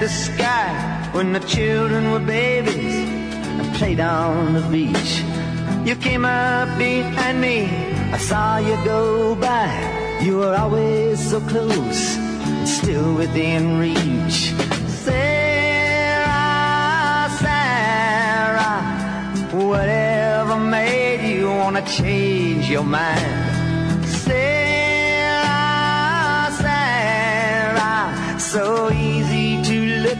The sky when the children were babies and played on the beach. You came up behind me, I saw you go by. You were always so close, still within reach. Sarah, Sarah, whatever made you wanna change your mind? Sarah, Sarah, so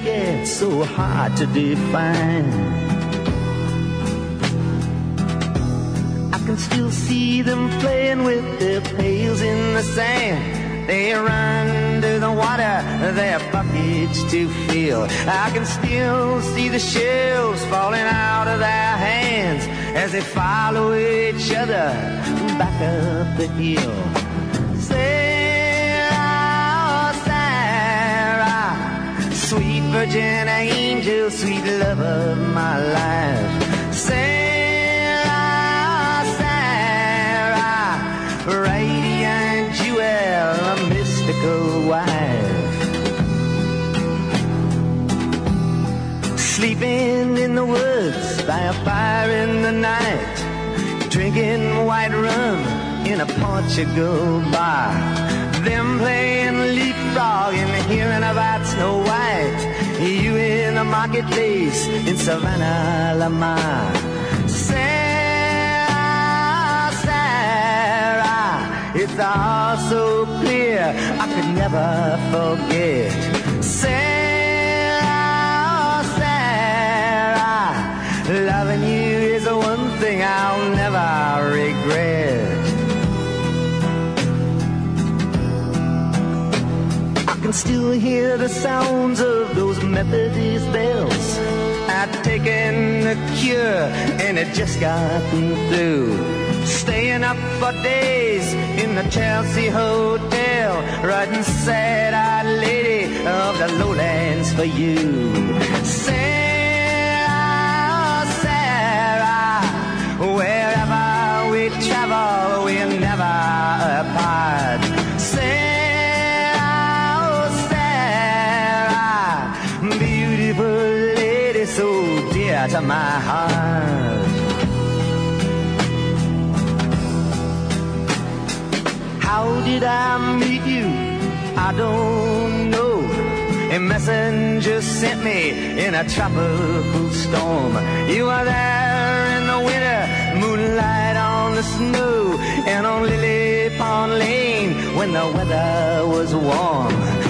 it's so hard to define. I can still see them playing with their pails in the sand. They run to the water, their buckets to fill. I can still see the shells falling out of their hands as they follow each other back up the hill. Virgin angel, sweet love of my life. Sarah, Sarah, radiant jewel, a mystical wife. Sleeping in the woods by a fire in the night, drinking white rum in a Portugal bar. Them playing leapfrog and hearing about Snow White. The marketplace in Savannah, Lamar. Sarah, Sarah, it's all so clear I could never forget. Sarah, Sarah, loving you is the one thing I'll never regret. I can still hear the sounds of those Methodist bells. I'd taken a cure and it just gotten through. Staying up for days in the Chelsea Hotel, writing sad-eyed lady of the lowlands for you. Sarah, Sarah, wherever to my heart. How did I meet you? I don't know. A messenger sent me in a tropical storm. You were there in the winter, moonlight on the snow, and on Lily Pond Lane when the weather was warm.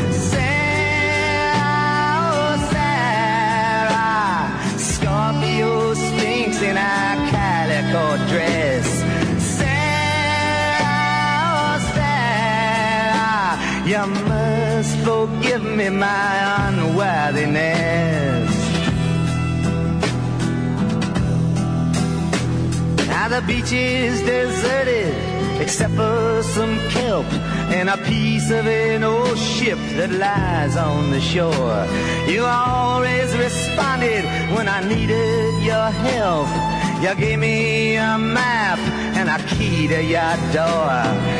In a calico dress. Sarah, Sarah, you must forgive me my unworthiness. Now the beach is deserted except for some kelp and a piece of an old ship that lies on the shore. You always responded when I needed your help. You gave me a map and a key to your door.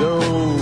Go.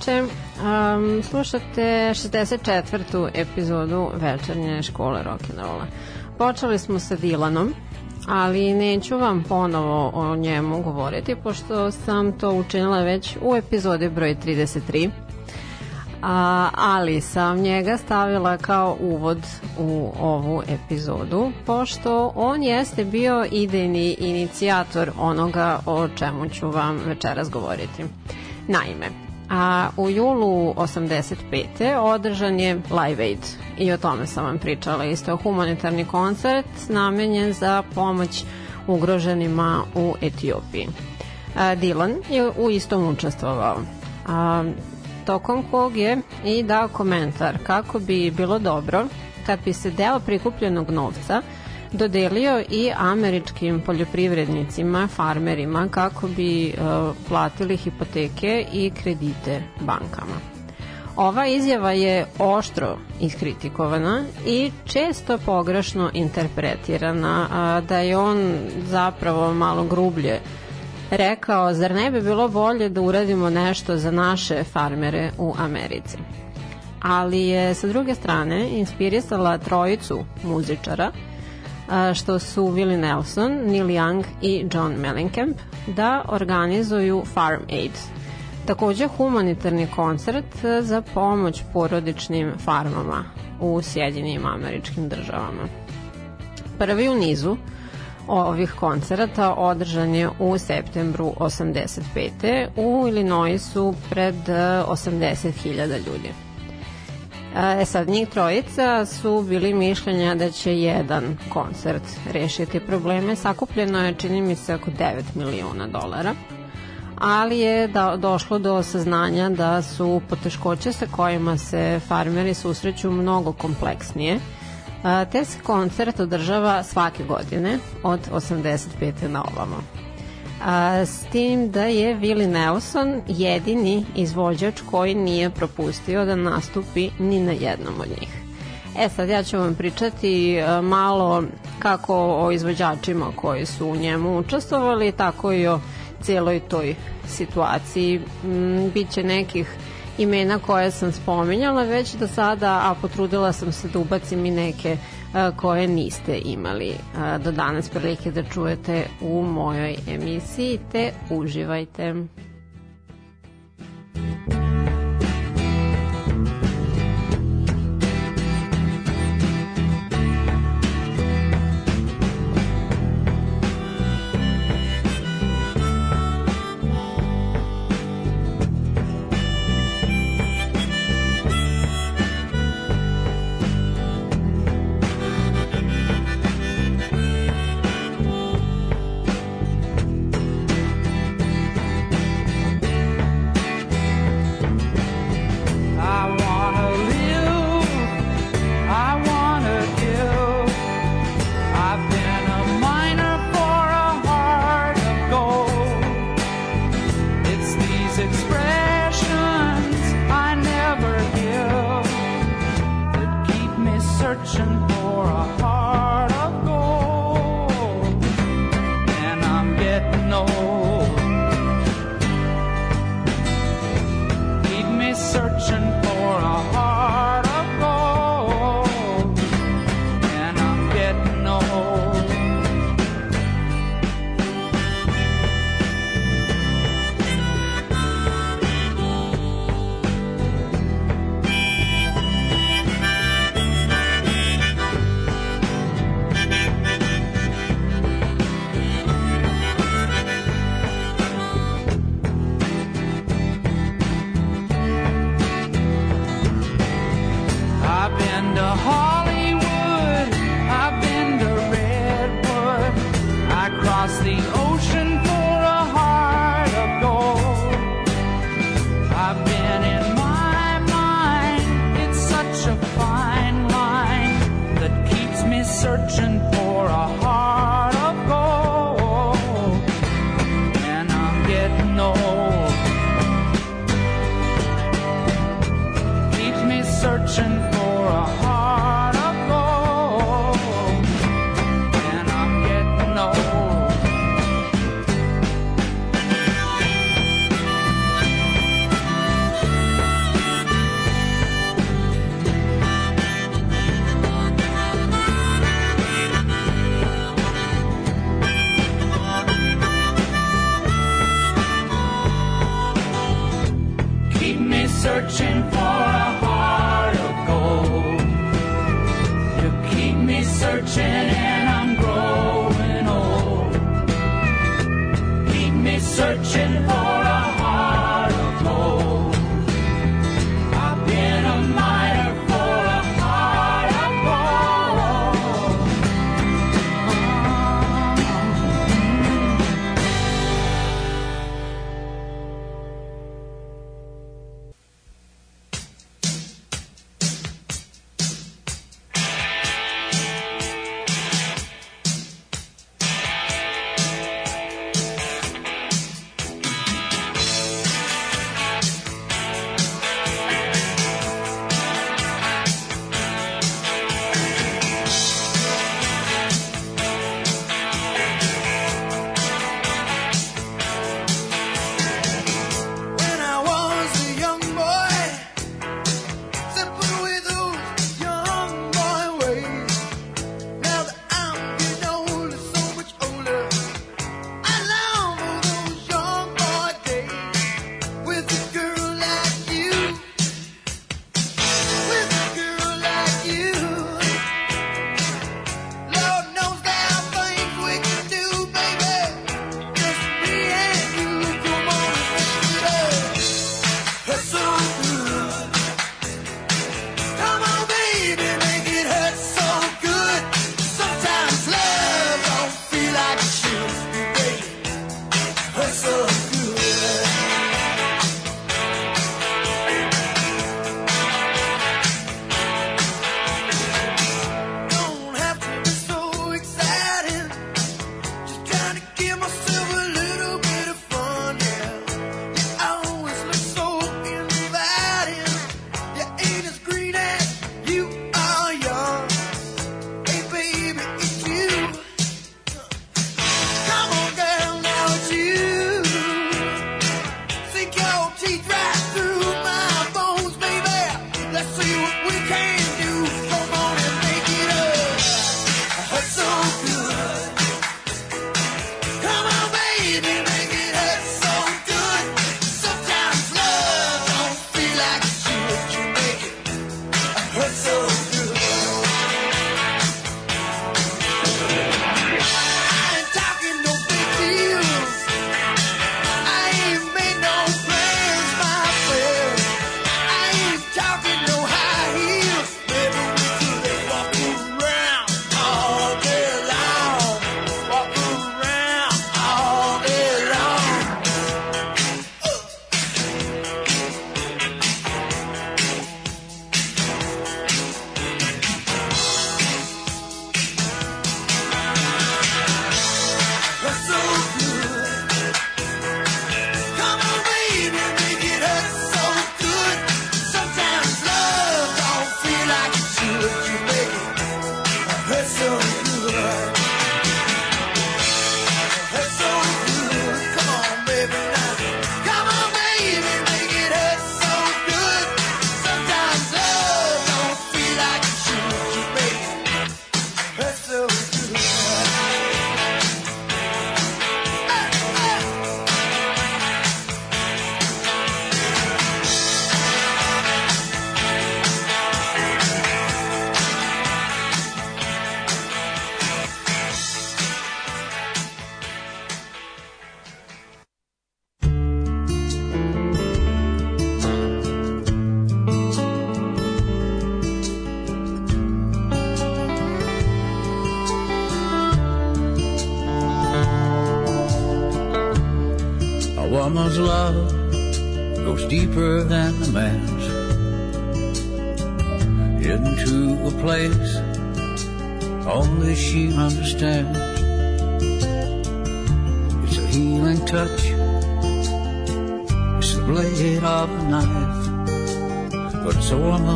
Večer. Um, slušate 64. epizodu večernje škole rock'n'rolla. Počeli smo sa Dilanom, ali neću vam ponovo o njemu govoriti, pošto sam to učinila već u epizodi broj 33 a, ali sam njega stavila kao uvod u ovu epizodu, pošto on jeste bio idejni inicijator onoga o čemu ću vam večeras govoriti. Naime, a u julu 85. održan je Live Aid i o tome sam vam pričala isto humanitarni koncert namenjen za pomoć ugroženima u Etiopiji. Dylan je u istom učestvovao. A, tokom kog je i dao komentar kako bi bilo dobro kad bi se deo prikupljenog novca dodelio i američkim poljoprivrednicima, farmerima kako bi uh, platili hipoteke i kredite bankama. Ova izjava je oštro iskritikovana i često pogrešno interpretirana, da je on zapravo malo grublje rekao, zar ne bi bilo bolje da uradimo nešto za naše farmere u Americi? Ali je sa druge strane inspirisala trojicu muzičara, što su Willie Nelson, Neil Young i John Mellencamp, da organizuju Farm Aid, takođe humanitarni koncert za pomoć porodičnim farmama u Sjedinjim američkim državama. Prvi u nizu – ovih koncerata održan je u septembru 85. U Illinoisu pred 80.000 e, ljudi. E sad, njih trojica su bili mišljenja da će jedan koncert rešiti probleme. Sakupljeno je, čini mi se, oko 9 miliona dolara ali je da, došlo do saznanja da su poteškoće sa kojima se farmeri susreću mnogo kompleksnije te se koncert održava svake godine od 85. na ovamo. A, s tim da je Willie Nelson jedini izvođač koji nije propustio da nastupi ni na jednom od njih. E sad ja ću vam pričati malo kako o izvođačima koji su u njemu učestvovali, tako i o cijeloj toj situaciji. Biće nekih imena koje sam spominjala već do sada, a potrudila sam se da ubacim i neke koje niste imali do danas prilike da čujete u mojoj emisiji, te uživajte. woman's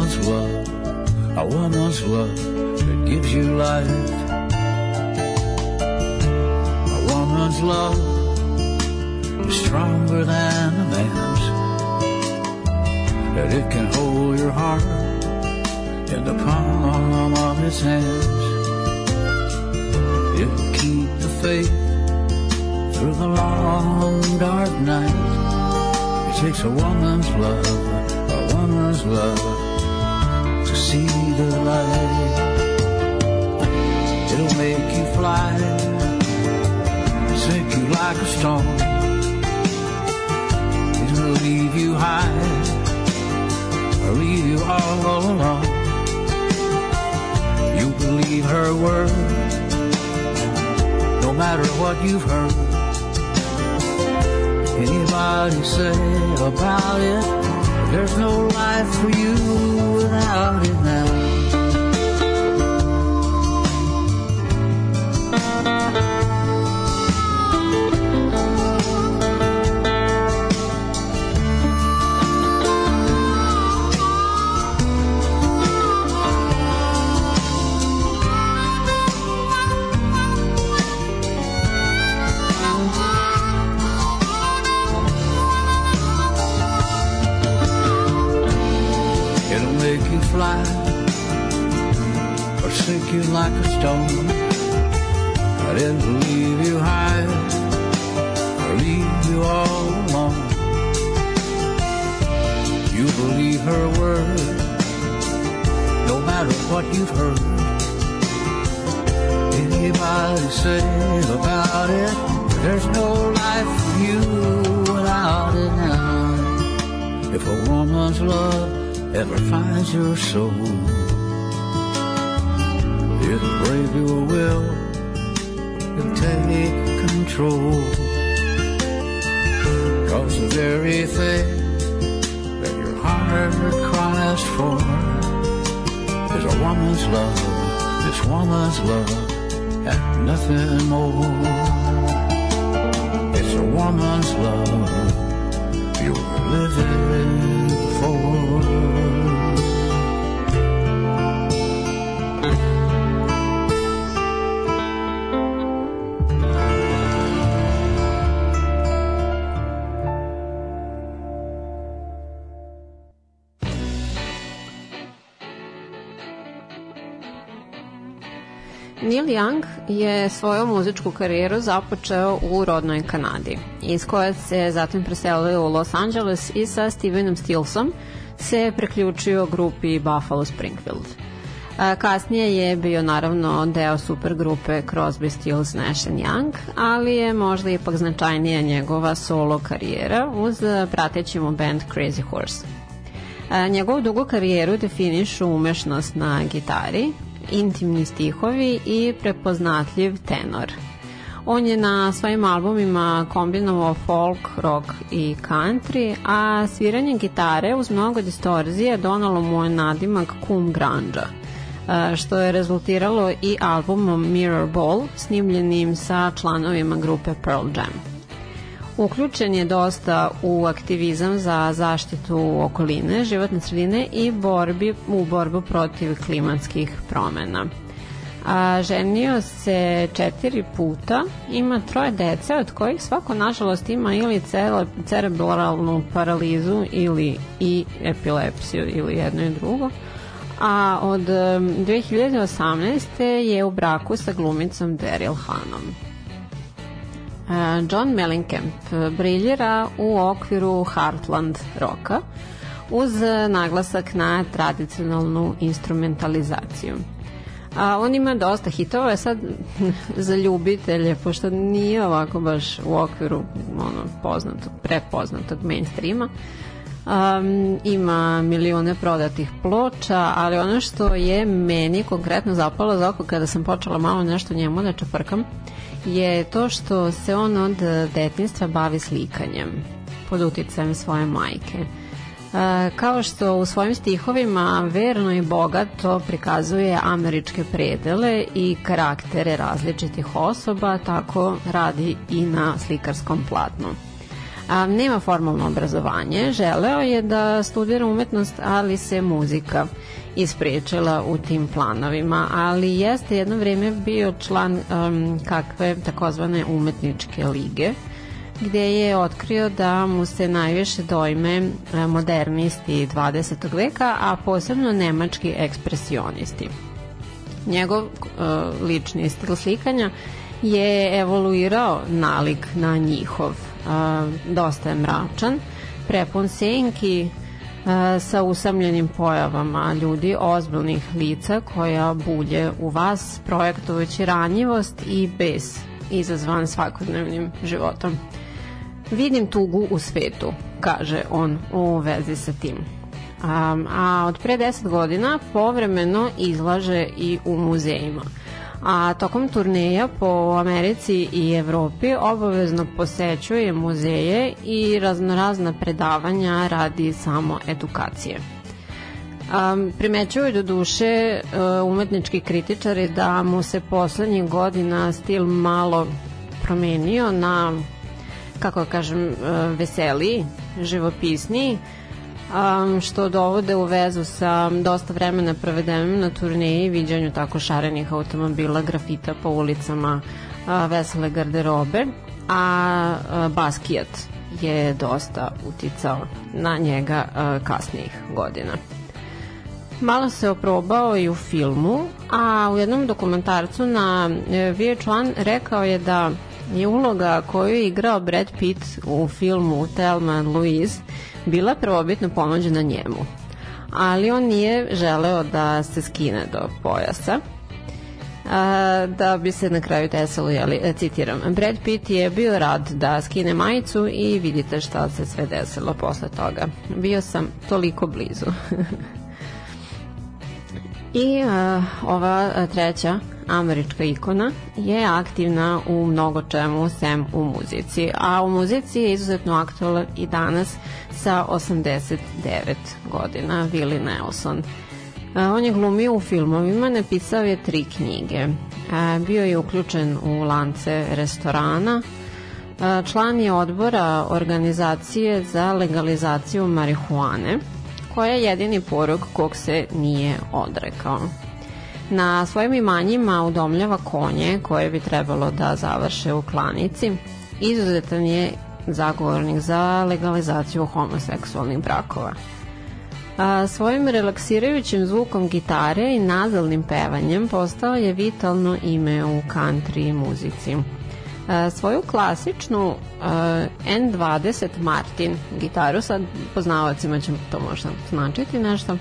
woman's love, a woman's love that gives you life. A woman's love is stronger than a man's. That it can hold your heart in the palm of its hands. It will keep the faith through the long dark night. It takes a woman's love, a woman's love see the light. It'll make you fly, sink you like a stone leave you high or leave you all alone. You believe her word, no matter what you've heard. Anybody say about it, there's no life for you without it now. You like a stone. I didn't leave you high or leave you all alone. You believe her word, no matter what you've heard. Anybody say about it, there's no life for you without it now. If a woman's love ever finds your soul. It'll brave your will and take control. Cause the very thing that your heart cries for is a woman's love, this woman's love, and nothing more. It's a woman's love you're living je svoju muzičku karijeru započeo u rodnoj Kanadi, iz koje se zatim preselio u Los Angeles i sa Stevenom Stillsom se preključio grupi Buffalo Springfield. Kasnije je bio naravno deo supergrupe Crosby, Stills, Nash Young, ali je možda ipak značajnija njegova solo karijera uz prateći mu band Crazy Horse. Njegovu dugu karijeru definišu umešnost na gitari, intimni stihovi i prepoznatljiv tenor. On je na svojim albumima kombinovao folk, rock i country, a sviranje gitare uz mnogo distorzije donalo mu je nadimak Kum Granja, e, što je rezultiralo i albumom Mirror Ball snimljenim sa članovima grupe Pearl Jam. Uključen je dosta u aktivizam za zaštitu okoline, životne sredine i borbi u borbu protiv klimatskih promena. A, ženio se četiri puta, ima troje dece, od kojih svako nažalost ima ili cele, cerebralnu paralizu ili i epilepsiju ili jedno i drugo. A od 2018. je u braku sa glumicom Daryl Hanom. John Mellencamp briljira u okviru Heartland roka uz naglasak na tradicionalnu instrumentalizaciju. A on ima dosta hitova, je sad za ljubitelje, pošto nije ovako baš u okviru ono, poznatog, prepoznatog mainstreama, Um, ima milione prodatih ploča, ali ono što je meni konkretno zapalo za oko kada sam počela malo nešto njemu da čeprkam, je to što se on od detinstva bavi slikanjem pod uticajem svoje majke. E, kao što u svojim stihovima verno i bogato prikazuje američke predele i karaktere različitih osoba, tako radi i na slikarskom platnu. A, nema formalno obrazovanje, želeo je da studira umetnost, ali se muzika ispriječila u tim planovima, ali jeste jedno vreme bio član um, kakve takozvane umetničke lige, gde je otkrio da mu se najviše dojme e, modernisti 20. veka, a posebno nemački ekspresionisti. Njegov uh, lični stil slikanja je evoluirao nalik na njihov. Uh, dosta je mračan, prepun senki, sa usamljenim pojavama ljudi ozbiljnih lica koja bulje u vas projektujući ranjivost i bes izazvan svakodnevnim životom. Vidim tugu u svetu, kaže on u vezi sa tim. A, a od pre 10 godina povremeno izlaže i u muzejima. A tokom turneja po Americi i Evropi obavezno posećuje muzeje i raznorazna predavanja radi samo edukacije. Um, primećuju do duše uh, umetnički kritičari da mu se poslednjih godina stil malo promenio na kako da kažem, e, veseliji, živopisniji, um, što dovode u vezu sa dosta vremena provedenim na turneji, viđanju tako šarenih automobila, grafita po ulicama, a, vesele garderobe, a, a Baskijat je dosta uticao na njega a, kasnijih godina. Malo se oprobao i u filmu, a u jednom dokumentarcu na e, VH1 rekao je da je uloga koju je igrao Brad Pitt u filmu Thelma and Louise bila prvobitno ponuđena njemu. Ali on nije želeo da se skine do pojasa a, da bi se na kraju desilo, jeli, citiram, Brad Pitt je bio rad da skine majicu i vidite šta se sve desilo posle toga. Bio sam toliko blizu. I uh, ova treća američka ikona je aktivna u mnogo čemu sem u muzici, a u muzici je izuzetno aktualan i danas sa 89 godina Willie Nelson. On je glumio u filmovima, napisao je tri knjige. Bio je uključen u lance restorana, član je odbora organizacije za legalizaciju marihuane, koja je jedini porog kog se nije odrekao. Na svojim imanjima udomljava konje koje bi trebalo da završe u klanici. Izuzetan je zagovornik za legalizaciju homoseksualnih brakova. A, svojim relaksirajućim zvukom gitare i nazalnim pevanjem postao je vitalno ime u country muzici. A, svoju klasičnu a, N20 Martin gitaru, sad poznavacima će to možda značiti nešto,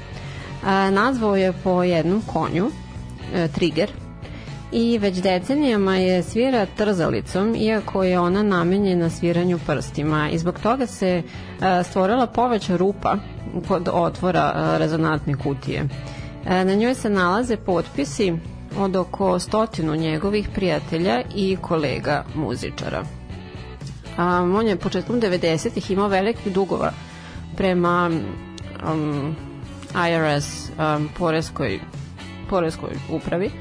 a, nazvao je po jednom konju e, Trigger i već decenijama je svira trzalicom, iako je ona namenjena sviranju prstima i zbog toga se e, stvorila poveća rupa kod otvora e, rezonantne kutije. E, na njoj se nalaze potpisi od oko stotinu njegovih prijatelja i kolega muzičara. A, on je početkom 90-ih imao velikih dugova prema um, IRS um, poreskoj poreskoj upravi.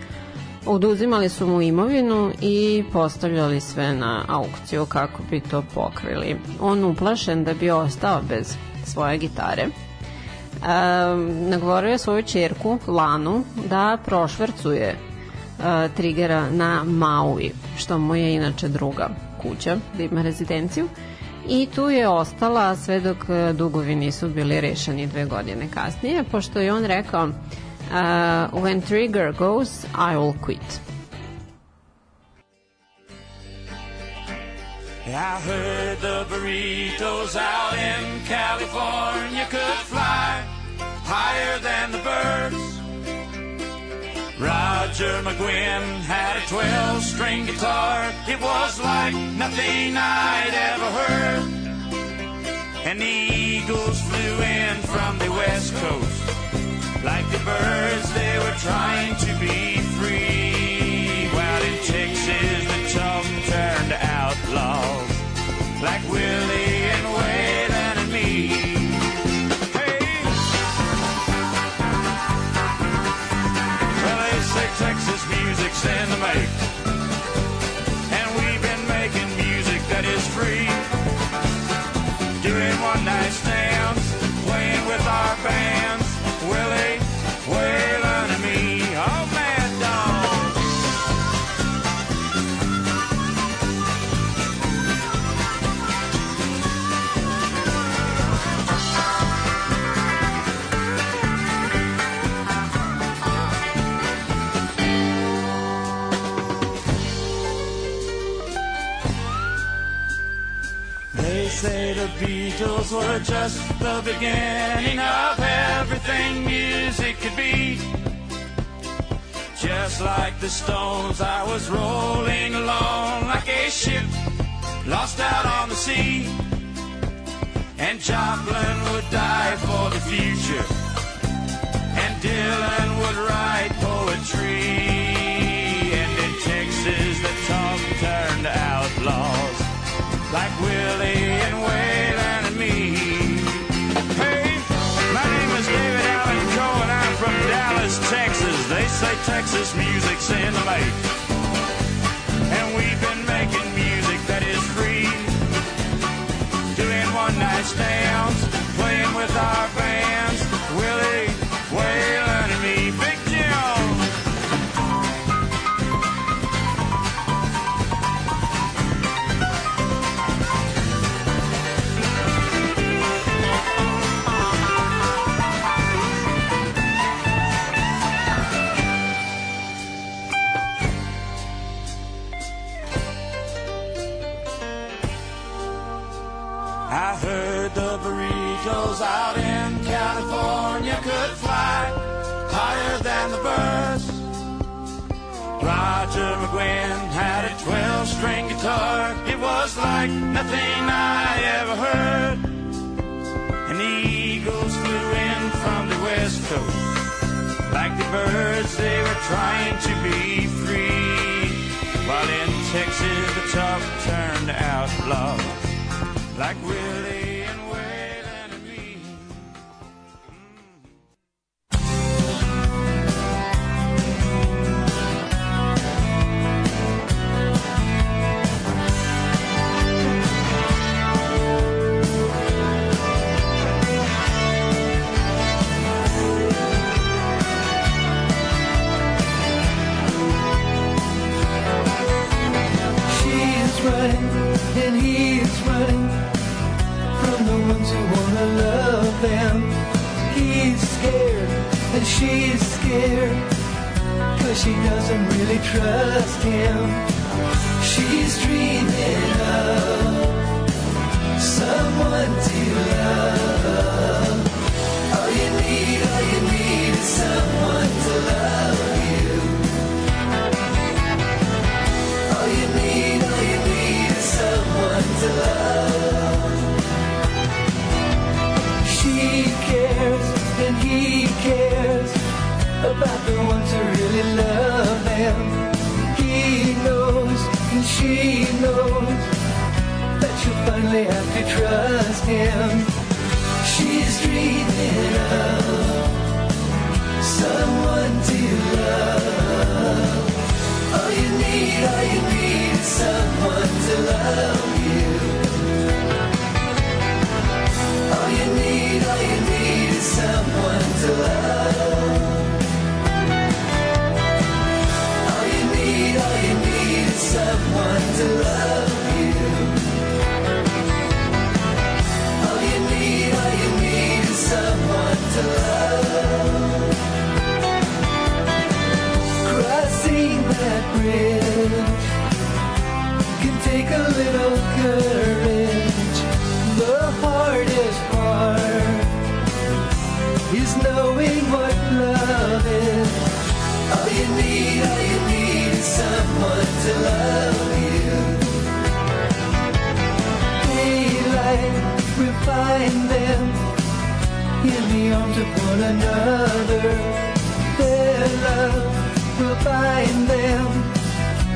Oduzimali su mu imovinu i postavljali sve na aukciju kako bi to pokrili. On uplašen da bi ostao bez svoje gitare. E, nagovorio je svoju čerku Lanu da prošvercuje e, Trigera na Maui, što mu je inače druga kuća, da ima rezidenciju. I tu je ostala sve dok dugovi nisu bili rešeni dve godine kasnije, pošto je on rekao Uh, when trigger goes, I will quit. I heard the burritos out in California could fly higher than the birds. Roger McGuinn had a 12 string guitar. It was like nothing I'd ever heard. An eagle eagles flew in from the west coast. Like the birds, they were trying to be free. While in Texas, the tough turned outlaws. Like Willie Texas music's in the make. And we've been making music that is free. Doing one night stands, playing with our bands. Beatles were just the beginning of everything music could be. Just like the Stones, I was rolling along like a ship lost out on the sea. And Joplin would die for the future, and Dylan would write poetry. And in Texas, the talk turned outlaws like Willie and Waylon Texas music's in the make. Birds, they were trying to be free. While in Texas, the tough turned out outlaws like Willie she's scared cause she doesn't really trust him. She's dreaming of someone to love. All you need, all you need is someone to love you. All you need, all you need is someone to love. About the ones who really love them. He knows and she knows that you'll finally have to trust him. She's dreaming of someone to love. All you need, all you need is someone to love you. All you need, all you need is someone to love. To love one another. Their love will find them.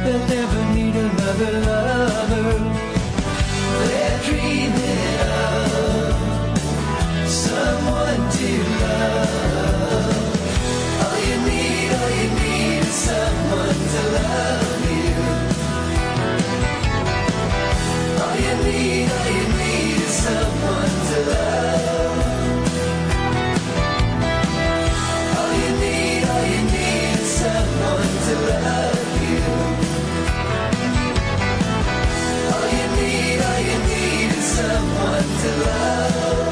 They'll never need another lover. They're dreaming of someone to love. All you need, all you need is someone to love you. All you need, all you need is someone to love. To love.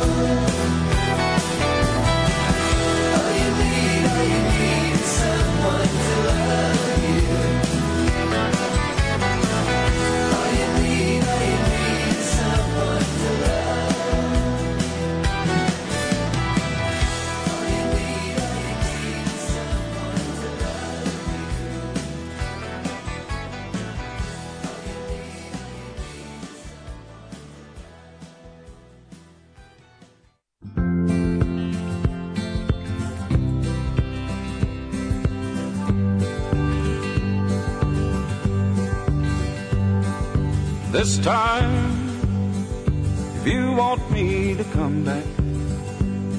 Time, if you want me to come back,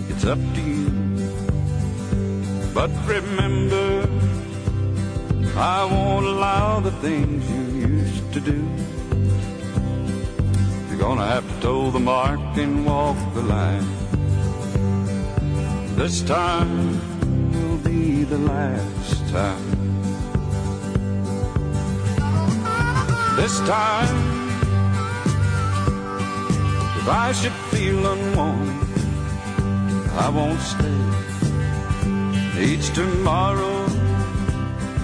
it's up to you. But remember, I won't allow the things you used to do. You're gonna have to toe the mark and walk the line. This time will be the last time. This time, if I should feel unwanted, I won't stay. Each tomorrow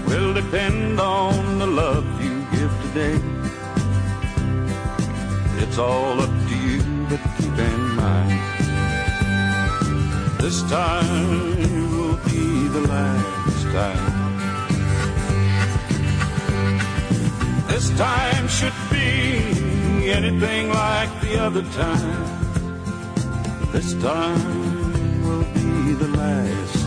will depend on the love you give today. It's all up to you, but keep in mind, this time will be the last time. This time should be anything like the other time. This time will be the last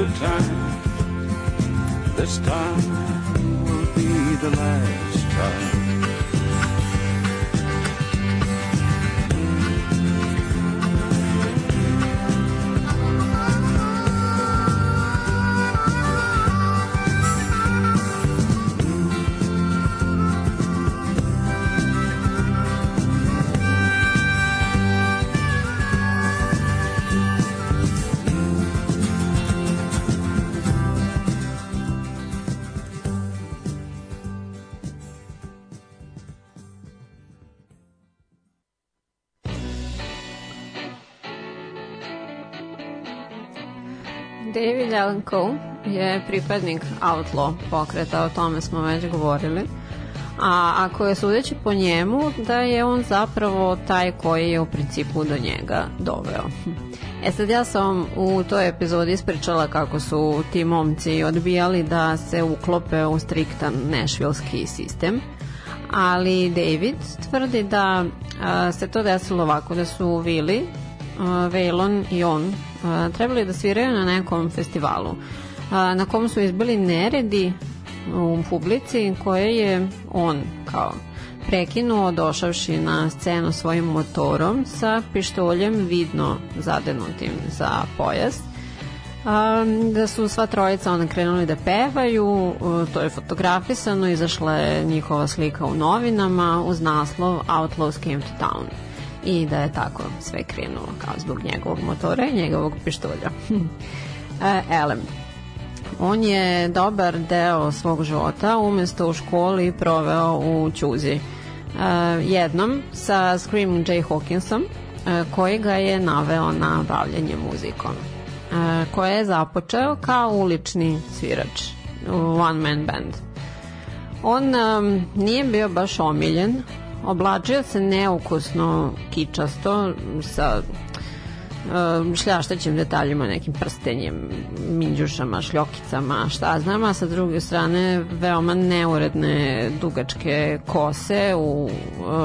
like the other time, this time will be the last time. Allen Coe je pripadnik Outlaw pokreta, o tome smo već govorili. A ako je sudeći po njemu, da je on zapravo taj koji je u principu do njega doveo. E sad ja sam u toj epizodi ispričala kako su ti momci odbijali da se uklope u striktan nešvilski sistem, ali David tvrdi da a, se to desilo ovako, da su Vili, a, Vejlon i on trebali da sviraju na nekom festivalu na kom su izbili neredi u publici koje je on kao prekinuo došavši na scenu svojim motorom sa pištoljem vidno zadenutim za pojas. Da su sva trojica onda krenuli da pevaju, to je fotografisano, izašla je njihova slika u novinama uz naslov Outlaws came to town i da je tako sve krenulo kao zbog njegovog motora i njegovog pištolja. e, Elem, on je dobar deo svog života umesto u školi proveo u Ćuzi. E, jednom sa Screaming Jay Hawkinsom, e, koji ga je naveo na bavljanje muzikom, koje je započeo kao ulični svirač one man band. On um, nije bio baš omiljen, oblačio se neukusno kičasto sa um, šljaštaćim detaljima, nekim prstenjem, minđušama, šljokicama, šta znam, a sa druge strane veoma neuredne dugačke kose u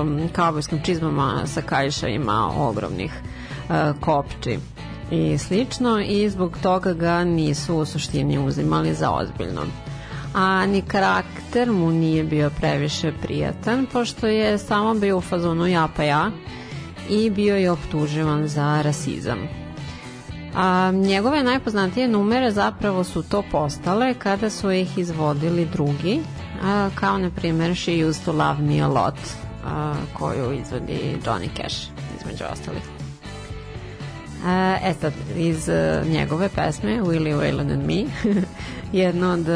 um, kaubojskim čizmama sa kajšajima ogromnih uh, kopči i slično i zbog toga ga nisu u suštini uzimali za ozbiljno a ni karakter mu nije bio previše prijatan, pošto je samo bio u fazonu ja pa ja i bio je optuživan za rasizam. A, njegove najpoznatije numere zapravo su to postale kada su ih izvodili drugi, a, kao na primjer She Used to Love Me a Lot, a, koju izvodi Johnny Cash, između ostalih. E sad, iz njegove pesme Willie Whalen and Me, jedno od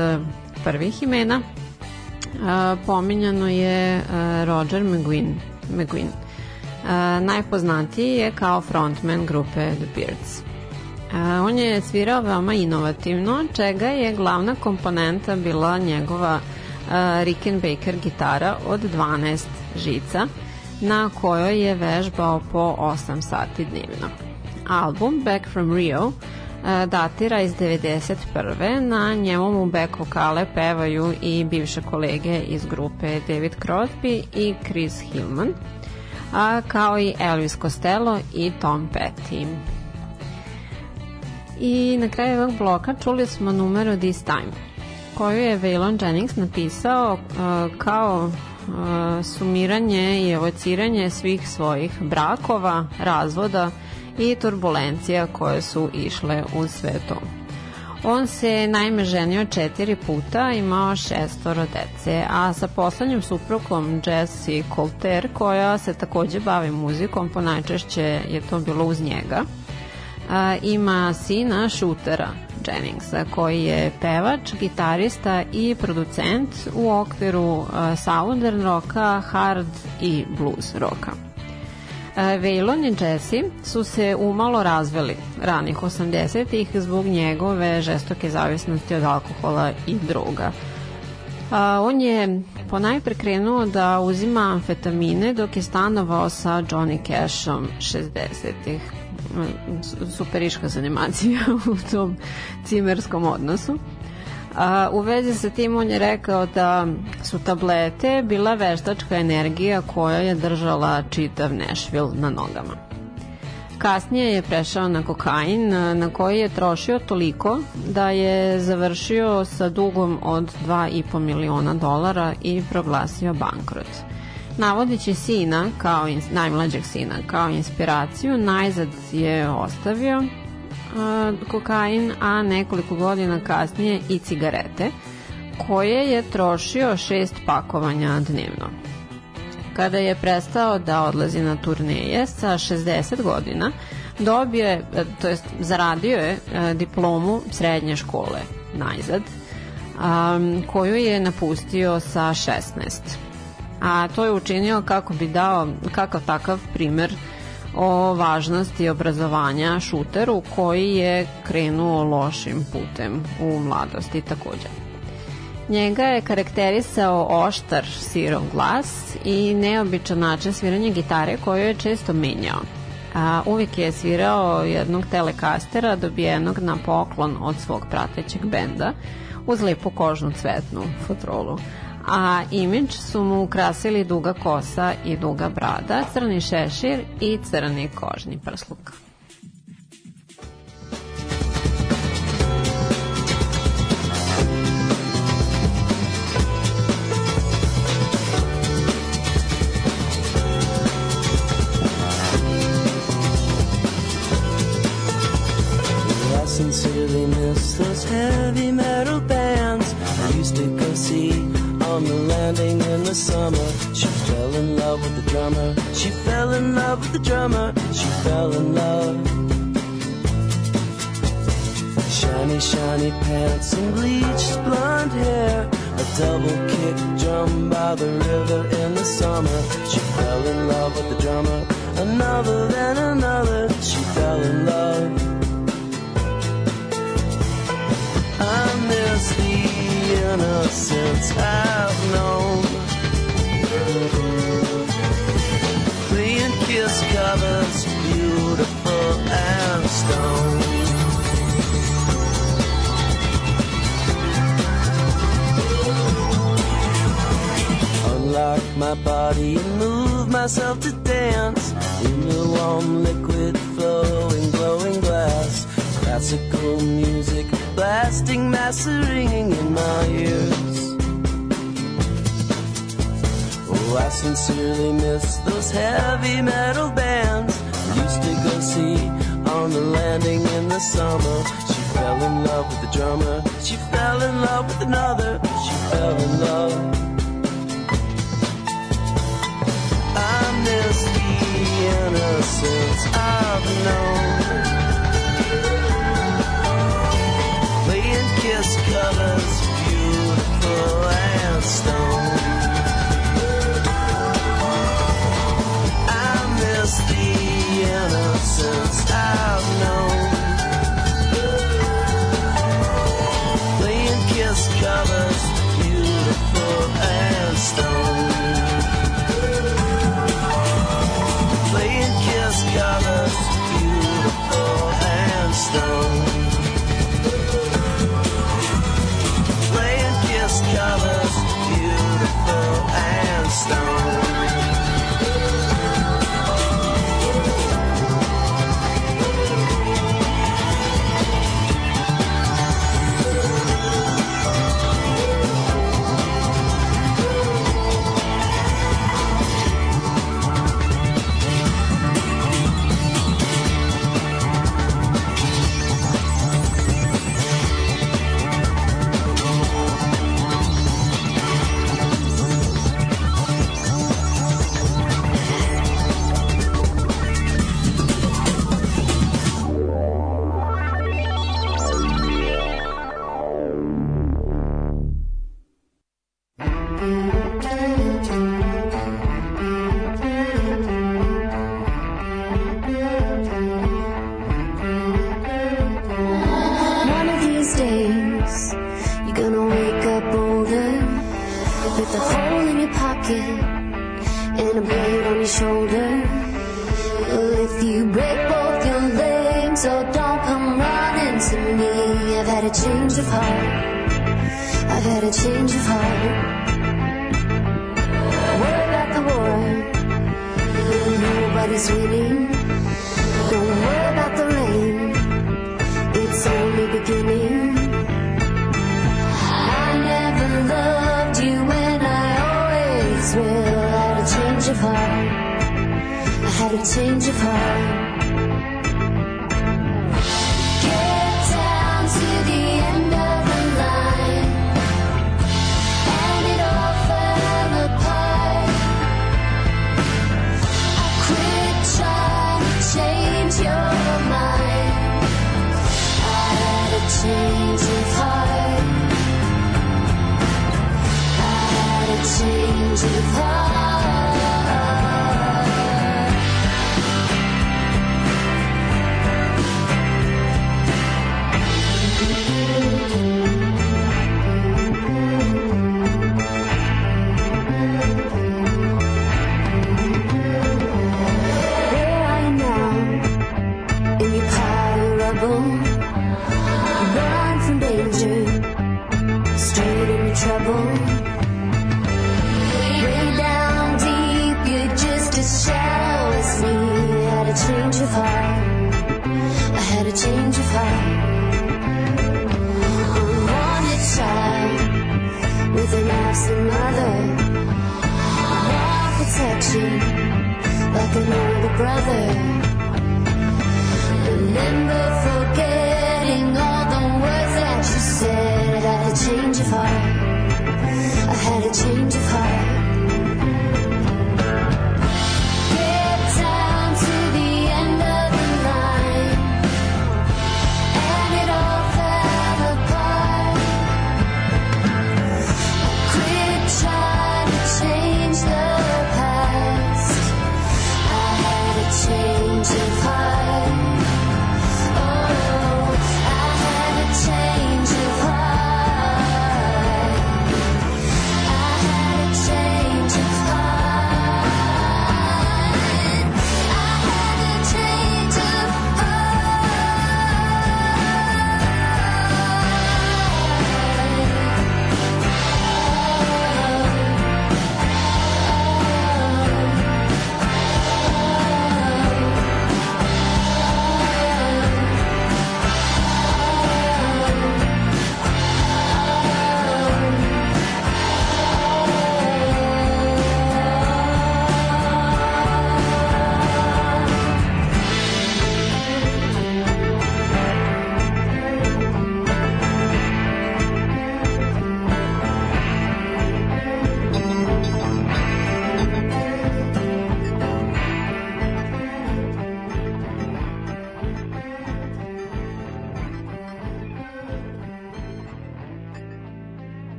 prvih imena pominjano je Roger McGuinn. McGuinn. Najpoznatiji je kao frontman grupe The Beards. On je svirao veoma inovativno, čega je glavna komponenta bila njegova Rickenbacker gitara od 12 žica, na kojoj je vežbao po 8 sati dnevno. Album Back from Rio datira iz 91. Na njemu mu back vokale pevaju i bivše kolege iz grupe David Crosby i Chris Hillman, a kao i Elvis Costello i Tom Petty. I na kraju ovog bloka čuli smo numeru This Time, koju je Waylon Jennings napisao uh, kao uh, sumiranje i evociranje svih svojih brakova, razvoda, i turbulencija koje su išle u sve to. On se naime ženio četiri puta, imao šestoro dece, a sa poslednjim suprokom Jessie Colter, koja se takođe bavi muzikom, po najčešće je to bilo uz njega, ima sina Shootera Jenningsa, koji je pevač, gitarista i producent u okviru southern roka, hard i blues roka. Waylon i Jesse su se umalo razveli ranih 80-ih zbog njegove žestoke zavisnosti od alkohola i droga. A, on je ponajpre krenuo da uzima amfetamine dok je stanovao sa Johnny Cashom 60-ih. Superiška animacija u tom cimerskom odnosu. A, u vezi sa tim on je rekao da su tablete bila veštačka energija koja je držala čitav Nešvil na nogama. Kasnije je prešao na kokain na koji je trošio toliko da je završio sa dugom od 2,5 miliona dolara i proglasio bankrot. Navodići sina, kao najmlađeg sina, kao inspiraciju, najzad je ostavio kokain, a nekoliko godina kasnije i cigarete, koje je trošio šest pakovanja dnevno. Kada je prestao da odlazi na turneje sa 60 godina, dobio je, to jest zaradio je diplomu srednje škole najzad, koju je napustio sa 16. A to je učinio kako bi dao kakav takav primer o važnosti obrazovanja šuteru koji je krenuo lošim putem u mladosti takođe. Njega je karakterisao oštar sirov glas i neobičan način sviranja gitare koju je često menjao. A, uvijek je svirao jednog telekastera dobijenog na poklon od svog pratećeg benda uz lepu kožnu cvetnu fotrolu a imidž su mu ukrasili duga kosa i duga brada, crni šešir i crni kožni prsluk. Brother. Remember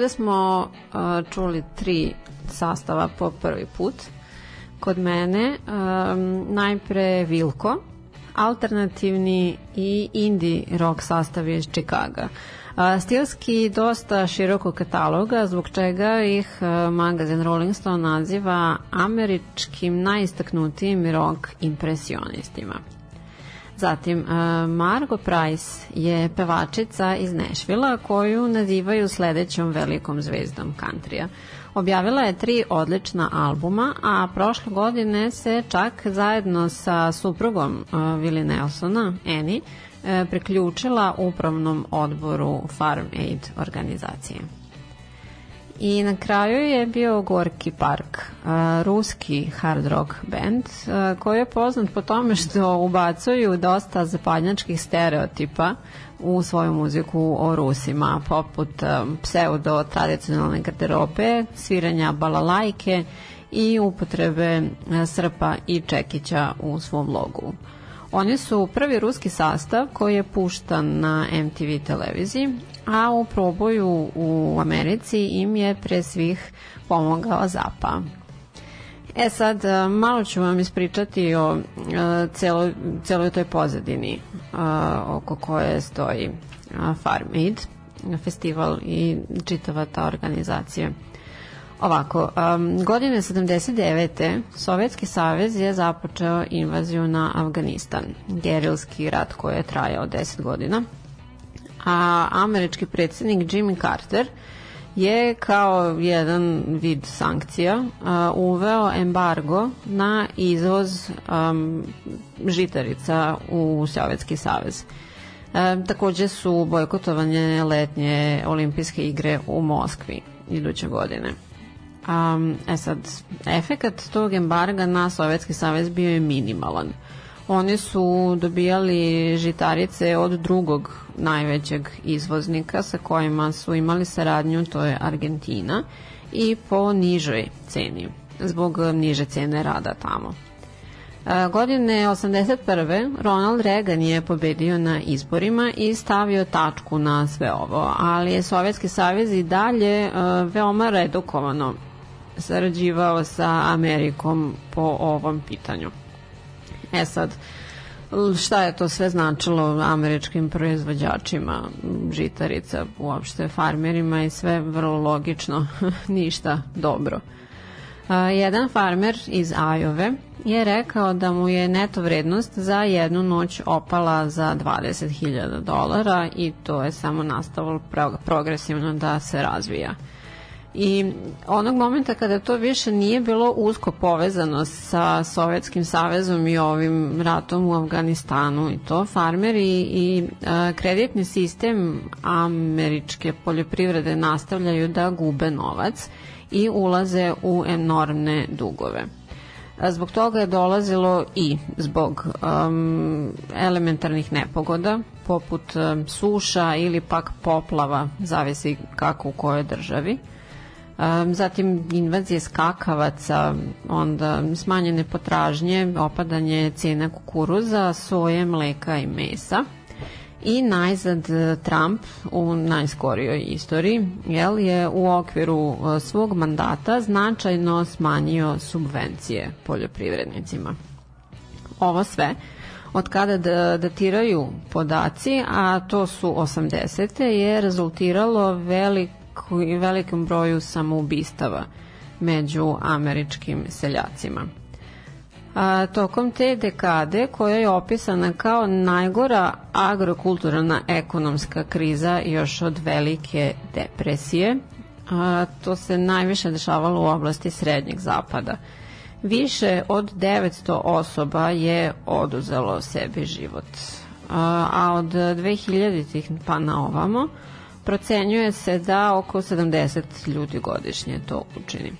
ovde smo uh, čuli tri sastava po prvi put. Kod mene um, najpre Vilko, alternativni i indie rock sastav iz Čikaga. A, stilski dosta širokog kataloga, zbog čega ih a, magazin Rolling Stone naziva američkim najistaknutijim rock impresionistima. Zatim, Margo Price je pevačica iz Nešvila koju nazivaju sledećom velikom zvezdom countrya. Objavila je tri odlična albuma, a prošle godine se čak zajedno sa suprugom uh, Willie Nelsona, Annie, uh, priključila upravnom odboru Farm Aid organizacije. I na kraju je bio Gorki Park, uh, ruski hard rock band uh, koji je poznat po tome što ubacuju dosta zapadnjačkih stereotipa u svoju muziku o Rusima, poput um, pseudo tradicionalne garderobe, sviranja balalajke i upotrebe uh, srpa i čekića u svom logu. Oni su prvi ruski sastav koji je puštan na MTV televiziji, a u proboju u Americi im je pre svih pomogao Zapa. E sad, malo ću vam ispričati o celoj, celoj toj pozadini oko koje stoji Farm Aid, festival i čitava ta organizacija. Ovako, um, godine 79. Sovjetski savez je započeo invaziju na Afganistan, gerilski rat koji je trajao 10 godina, a američki predsednik Jimmy Carter je kao jedan vid sankcija uh, uveo embargo na izvoz um, žitarica u Sovjetski savez. E, takođe su bojkotovanje letnje olimpijske igre u Moskvi iduće godine. Um, e sad, efekat tog embarga na Sovjetski savez bio je minimalan. Oni su dobijali žitarice od drugog najvećeg izvoznika sa kojima su imali saradnju, to je Argentina, i po nižoj ceni, zbog niže cene rada tamo. E, godine 81. Ronald Reagan je pobedio na izborima i stavio tačku na sve ovo, ali je Sovjetski savez i dalje e, veoma redukovano sarađivao sa Amerikom po ovom pitanju. E sad, šta je to sve značilo američkim proizvođačima žitarica, uopšte farmerima i sve vrlo logično, ništa dobro. A, jedan farmer iz Ajove je rekao da mu je neto vrednost za jednu noć opala za 20.000 dolara i to je samo nastavilo progresivno da se razvija. I onog momenta kada to više nije bilo usko povezano sa Sovjetskim savezom i ovim ratom u Afganistanu i to, farmeri i, a, kreditni sistem američke poljoprivrede nastavljaju da gube novac i ulaze u enormne dugove. Zbog toga je dolazilo i zbog um, elementarnih nepogoda, poput um, suša ili pak poplava, zavisi kako u kojoj državi. Zatim invazije skakavaca, onda smanjene potražnje, opadanje cena kukuruza, soje, mleka i mesa – i najzad e, Trump u najskorijoj istoriji jel, je u okviru e, svog mandata značajno smanjio subvencije poljoprivrednicima. Ovo sve od kada datiraju podaci, a to su 80. je rezultiralo veliku, velikom broju samoubistava među američkim seljacima. A, tokom te dekade koja je opisana kao najgora agrokulturalna ekonomska kriza još od velike depresije, a, to se najviše dešavalo u oblasti srednjeg zapada. Više od 900 osoba je oduzelo sebi život. A, a od 2000-ih pa na ovamo procenjuje se da oko 70 ljudi godišnje to učini.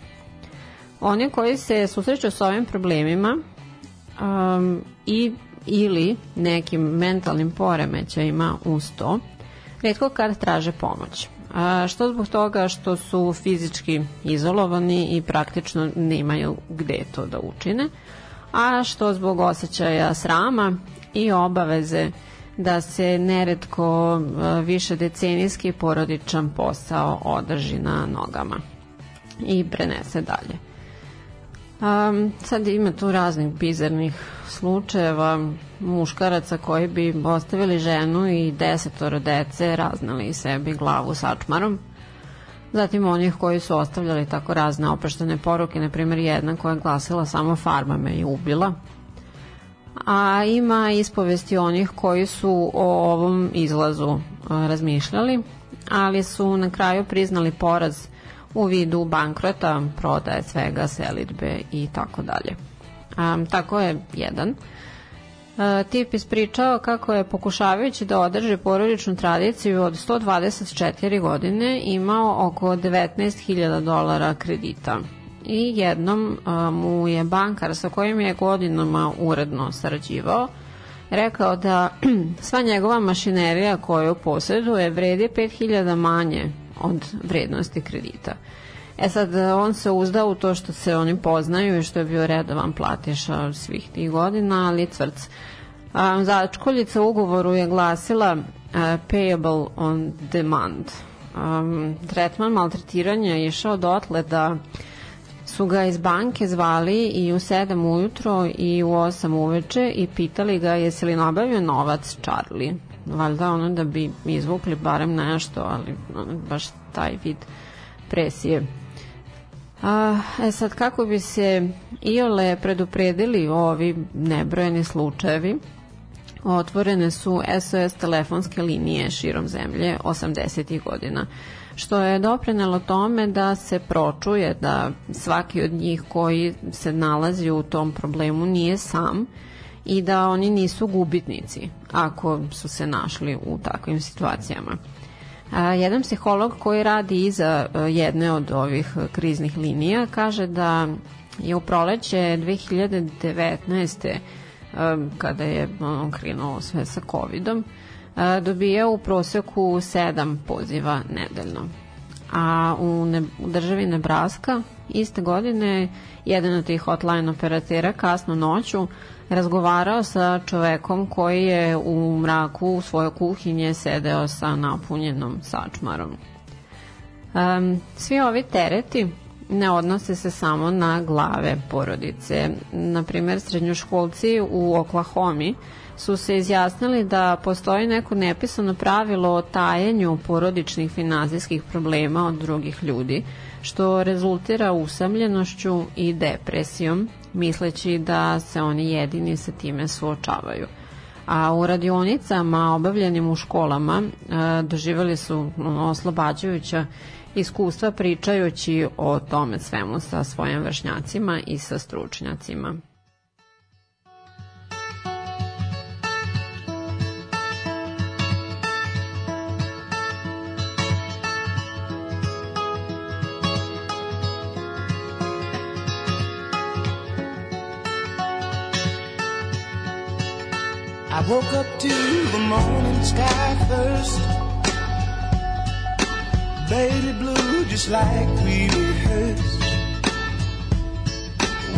Oni koji se susreću s ovim problemima um, i ili nekim mentalnim poremećajima uz to, redko kad traže pomoć. A, što zbog toga što su fizički izolovani i praktično nemaju gde to da učine, a što zbog osjećaja srama i obaveze da se neretko e, više decenijski porodičan posao održi na nogama i prenese dalje. Um, sad ima tu raznih bizarnih slučajeva muškaraca koji bi ostavili ženu i desetoro dece, raznali sebi glavu sačmarom. Zatim onih koji su ostavljali tako razne opraštene poruke, na primjer jedna koja je glasila samo farma me i ubila. A ima ispovesti onih koji su o ovom izlazu razmišljali, ali su na kraju priznali poraz u vidu bankrota, prodaje svega, selitbe i tako dalje. Um, tako je jedan. Tip ispričao kako je pokušavajući da održi porodičnu tradiciju od 124 godine imao oko 19.000 dolara kredita i jednom uh, mu je bankar sa kojim je godinama uredno sarađivao rekao da sva njegova mašinerija koju posjeduje vredi 5000 manje od vrednosti kredita. E sad, on se uzda u to što se oni poznaju i što je bio redovan platiša svih tih godina, ali cvrc. Začkoljica u ugovoru je glasila uh, payable on demand. Um, tretman maltretiranja je išao dotle da su ga iz banke zvali i u 7 ujutro i u 8 uveče i pitali ga jesi li nabavio novac Charlie valjda ono da bi izvukli barem nešto, ali baš taj vid presije. A, e sad, kako bi se iole predupredili ovi nebrojeni slučajevi, otvorene su SOS telefonske linije širom zemlje 80. godina, što je doprinelo tome da se pročuje da svaki od njih koji se nalazi u tom problemu nije sam, i da oni nisu gubitnici ako su se našli u takvim situacijama. A, jedan psiholog koji radi iza e, jedne od ovih kriznih linija kaže da je u proleće 2019. E, kada je ono, krenulo sve sa covidom, dobijao u proseku 7 poziva nedeljno. A u, ne, u državi Nebraska iste godine jedan od tih hotline operatera kasno noću razgovarao sa čovekom koji je u mraku u svojoj kuhinje sedeo sa napunjenom sačmarom. Um, svi ovi tereti ne odnose se samo na glave porodice. Naprimer, srednjoškolci u Oklahomi su se izjasnili da postoji neko nepisano pravilo o tajenju porodičnih finansijskih problema od drugih ljudi, što rezultira usamljenošću i depresijom, misleći da se oni jedini sa time suočavaju. A u radionicama obavljenim u školama e, doživali su oslobađajuća iskustva pričajući o tome svemu sa svojim vršnjacima i sa stručnjacima. Woke up to the morning sky first. Baby blue, just like we rehearsed.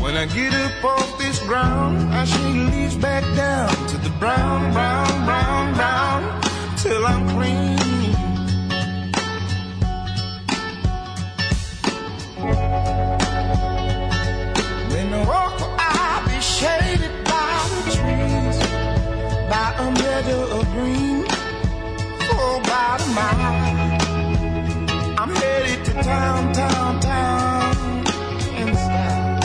When I get up off this ground, I shake leaves back down to the brown, brown, brown, brown, till I'm clean. When a of green for about a mile. I'm headed to town, town, town in style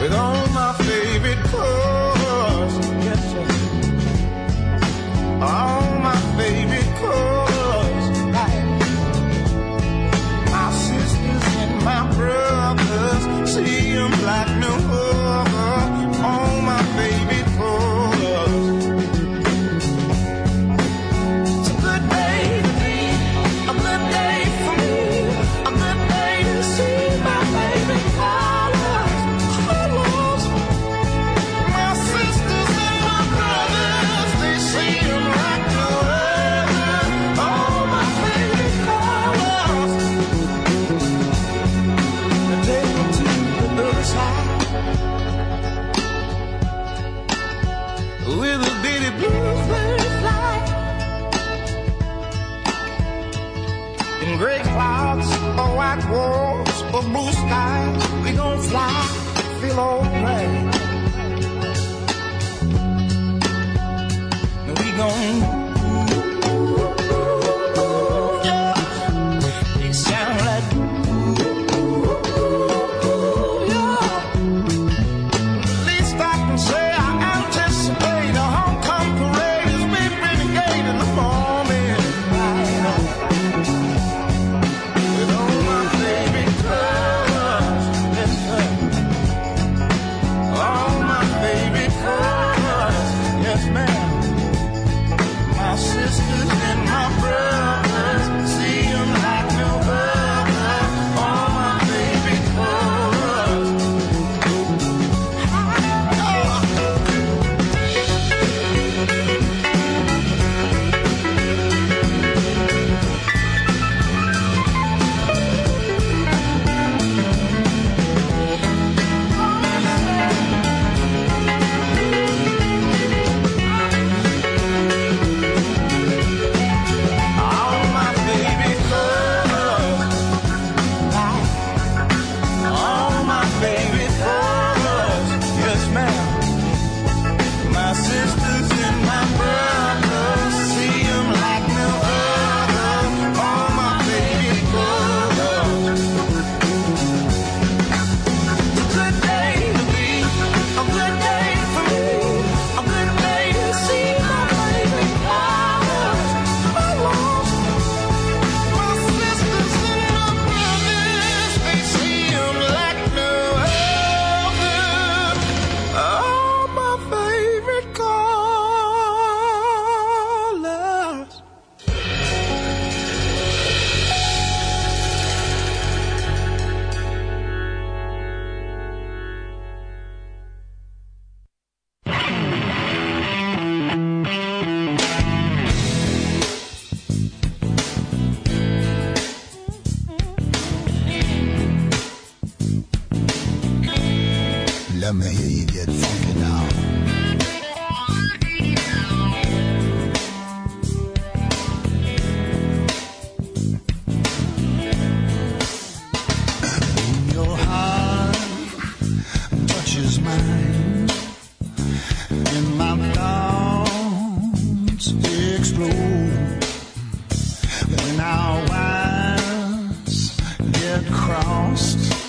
with all my favorite clothes. Yes, sir. All crossed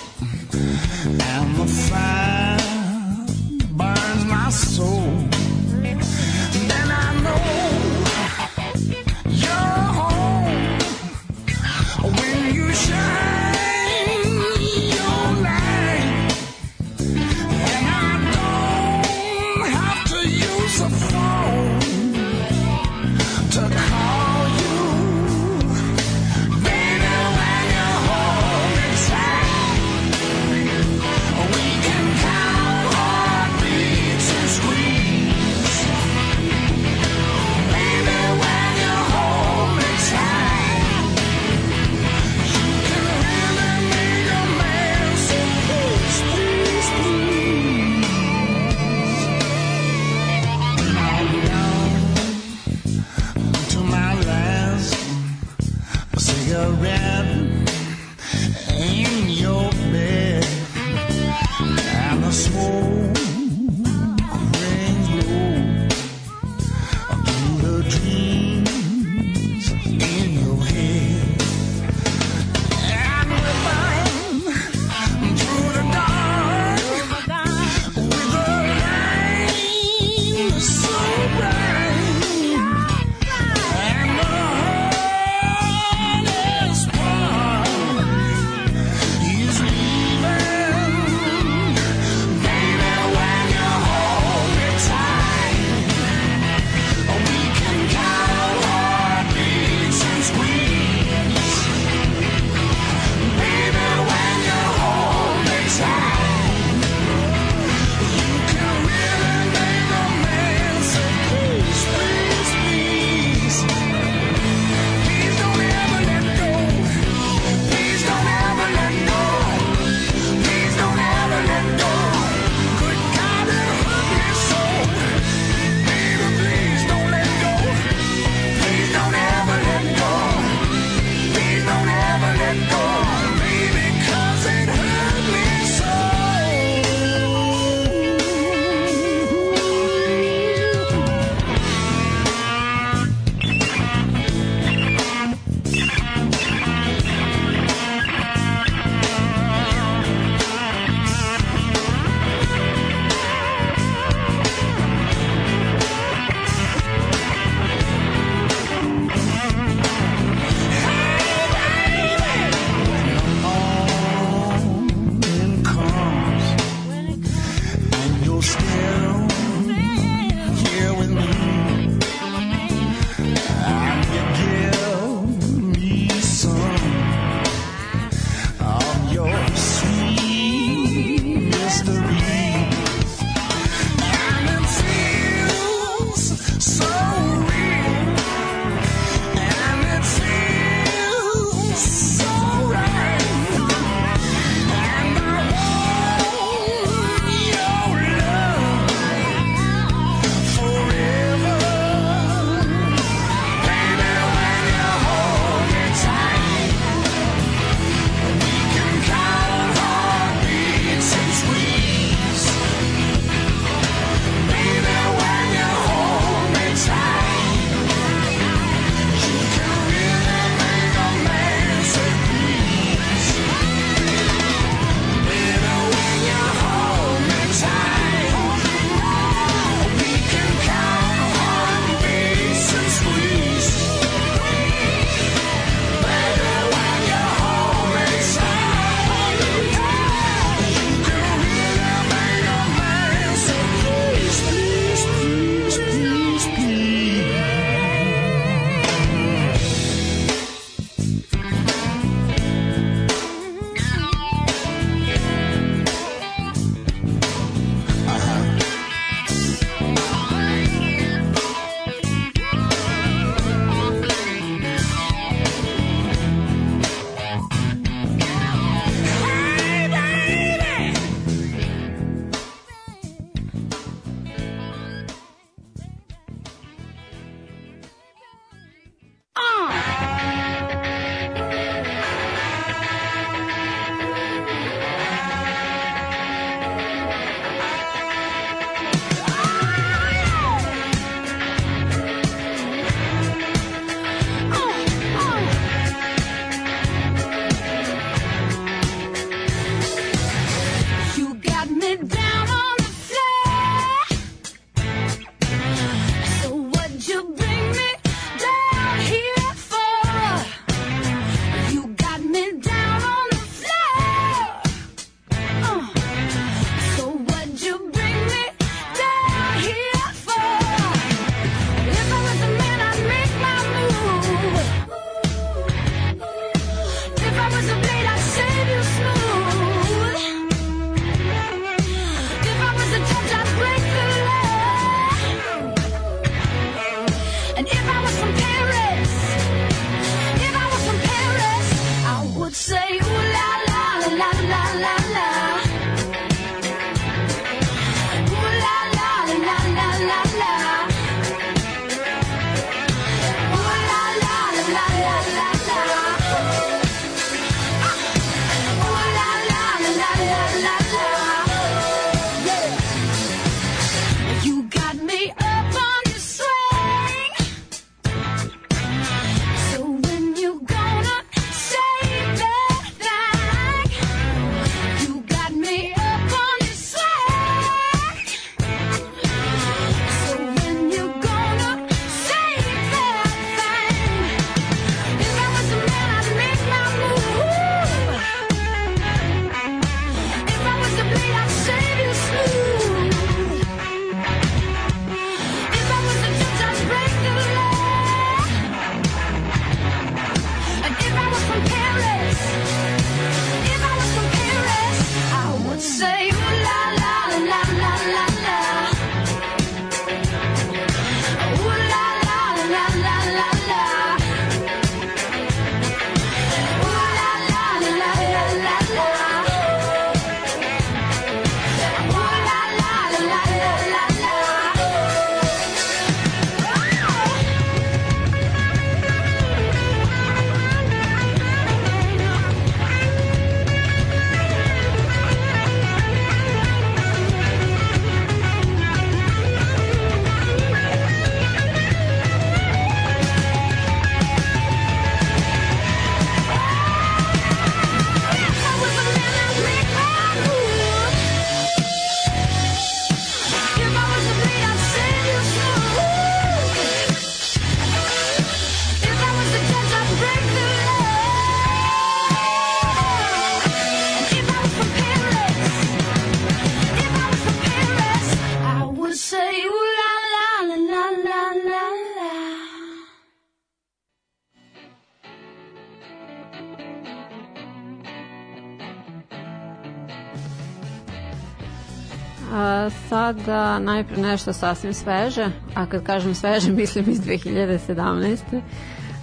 A, sada najpre nešto sasvim sveže, a kad kažem sveže mislim iz 2017.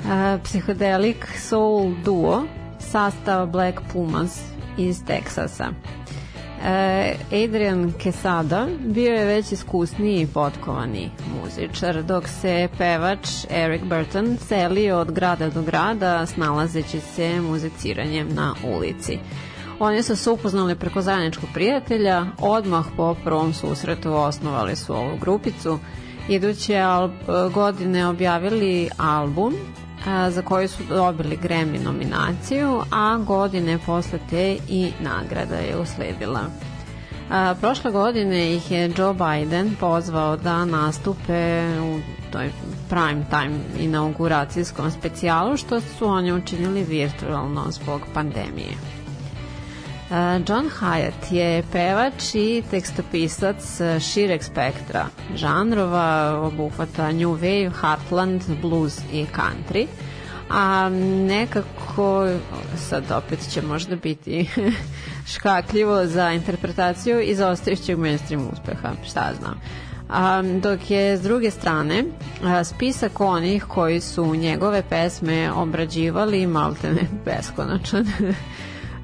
A, psihodelik soul duo sastav Black Pumas iz Teksasa. E, Adrian Quesada bio je već iskusniji i potkovani muzičar, dok se pevač Eric Burton celio od grada do grada snalazeći se muziciranjem na ulici. Oni su se upoznali preko zajedničkog prijatelja, odmah po prvom susretu osnovali su ovu grupicu. Iduće godine objavili album a, za koji su dobili Grammy nominaciju, a godine posle te i nagrada je usledila. A, prošle godine ih je Joe Biden pozvao da nastupe u toj prime time inauguracijskom specijalu, što su oni učinili virtualno zbog pandemije. John Hyatt je pevač i tekstopisac šireg spektra žanrova, obuhvata New Wave, Heartland, Blues i Country, a nekako, sad opet će možda biti škakljivo za interpretaciju izostajućeg mainstream uspeha, šta znam. A, dok je s druge strane a, spisak onih koji su njegove pesme obrađivali maltene beskonačan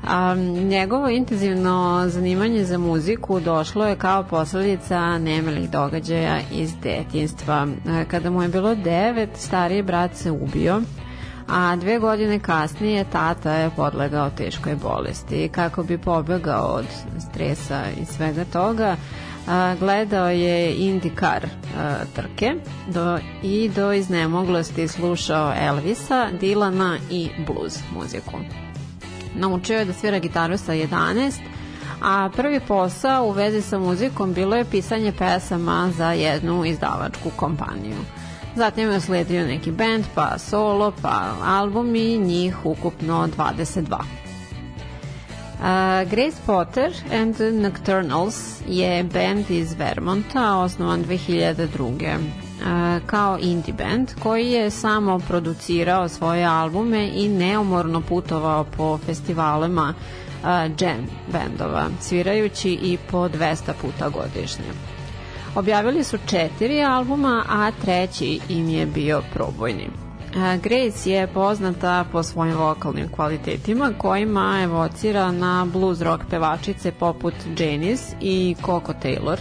A, njegovo intenzivno zanimanje za muziku došlo je kao posledica nemelih događaja iz detinstva. Kada mu je bilo devet, stariji brat se ubio, a dve godine kasnije tata je podlegao teškoj bolesti. Kako bi pobegao od stresa i svega toga, a, gledao je IndyCar a, trke do, i do iznemoglosti slušao Elvisa, Dilana i blues muziku. Naučio je da svira gitaru sa 11, a prvi posao u vezi sa muzikom bilo je pisanje pesama za jednu izdavačku kompaniju. Zatim je sledio neki band, pa solo, pa album i njih ukupno 22. Uh, Grace Potter and the Nocturnals je band iz Vermonta, osnovan 2002 kao indie band koji je samo producirao svoje albume i neumorno putovao po festivalima jam bendova, svirajući i po 200 puta godišnje. Objavili su četiri albuma, a treći im je bio probojni. Grace je poznata po svojim vokalnim kvalitetima kojima evocira na blues rock pevačice poput Janis i Coco Taylor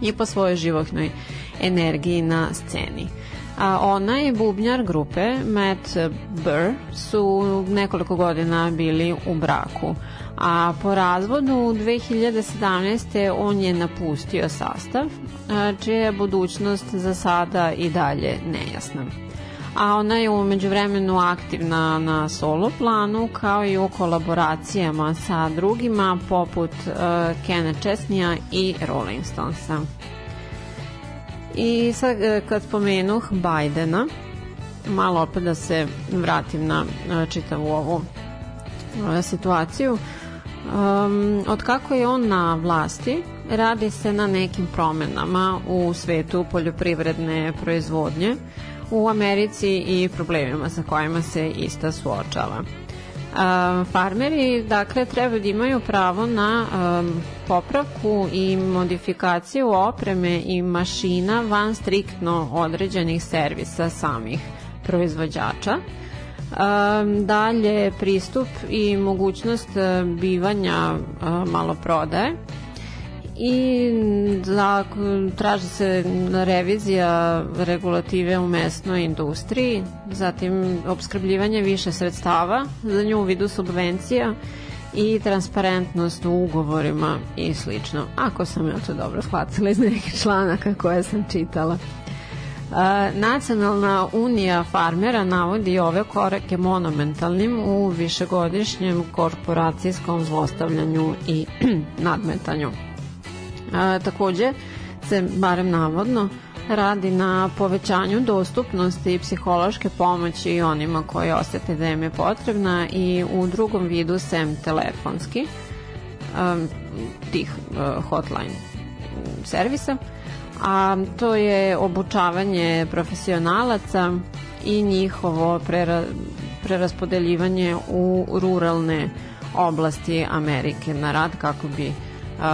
i po svojoj životnoj energiji na sceni. A ona i bubnjar grupe Matt Burr su nekoliko godina bili u braku, a po razvodu 2017. on je napustio sastav, čija je budućnost za sada i dalje nejasna. A ona je umeđu vremenu aktivna na solo planu kao i u kolaboracijama sa drugima poput uh, Kena Česnija i Rolling Stonesa. I sad e, kad spomenuh Bajdena, malo opet da se vratim na čitavu ovu e, situaciju, um, od kako je on na vlasti, radi se na nekim promenama u svetu poljoprivredne proizvodnje u Americi i problemima sa kojima se ista suočava. Farmeri dakle treba da imaju pravo na popravku i modifikaciju opreme i mašina van striktno određenih servisa samih proizvođača. Dalje pristup i mogućnost bivanja maloprodaje i da traži se revizija regulative u mesnoj industriji, zatim obskrbljivanje više sredstava za nju u vidu subvencija i transparentnost u ugovorima i slično. Ako sam ja to dobro shvatila iz nekih članaka koje sam čitala. Nacionalna unija farmera navodi ove korake monumentalnim u višegodišnjem korporacijskom zlostavljanju i nadmetanju. A, takođe se, barem navodno, radi na povećanju dostupnosti psihološke pomoći i onima koji osete da im je potrebna i u drugom vidu sem telefonski um, tih uh, hotline servisa a to je obučavanje profesionalaca i njihovo prera, preraspodeljivanje u ruralne oblasti Amerike na rad kako bi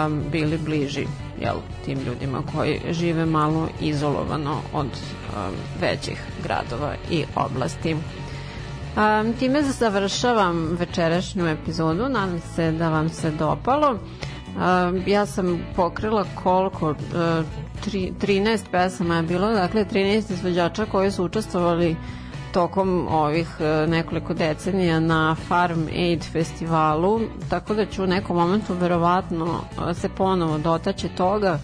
um, bili bliži jel, tim ljudima koji žive malo izolovano od um, većih gradova i oblasti. Um, time završavam večerašnju epizodu, nadam se da vam se dopalo. Um, ja sam pokrila koliko, uh, tri, 13 pesama je bilo, dakle 13 izvođača koji su učestvovali tokom ovih uh, nekoliko decenija na Farm Aid festivalu, tako da ću u nekom momentu verovatno uh, se ponovo dotaći toga.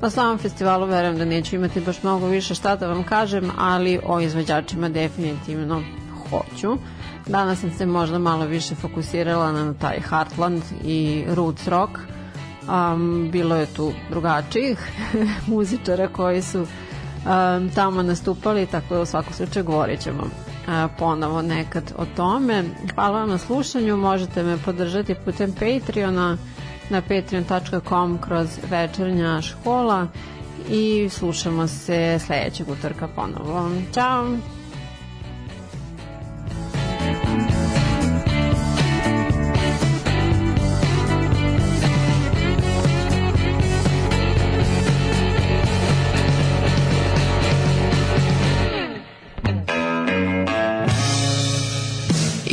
Na samom festivalu verujem da neću imati baš mnogo više šta da vam kažem, ali o izvođačima definitivno hoću. Danas sam se možda malo više fokusirala na taj Heartland i Roots Rock. Um, bilo je tu drugačijih muzičara koji su um, tamo nastupali, tako da u svakom slučaju govorit ćemo ponovo nekad o tome. Hvala vam na slušanju, možete me podržati putem Patreona na patreon.com kroz večernja škola i slušamo se sledećeg utorka ponovo. Ćao!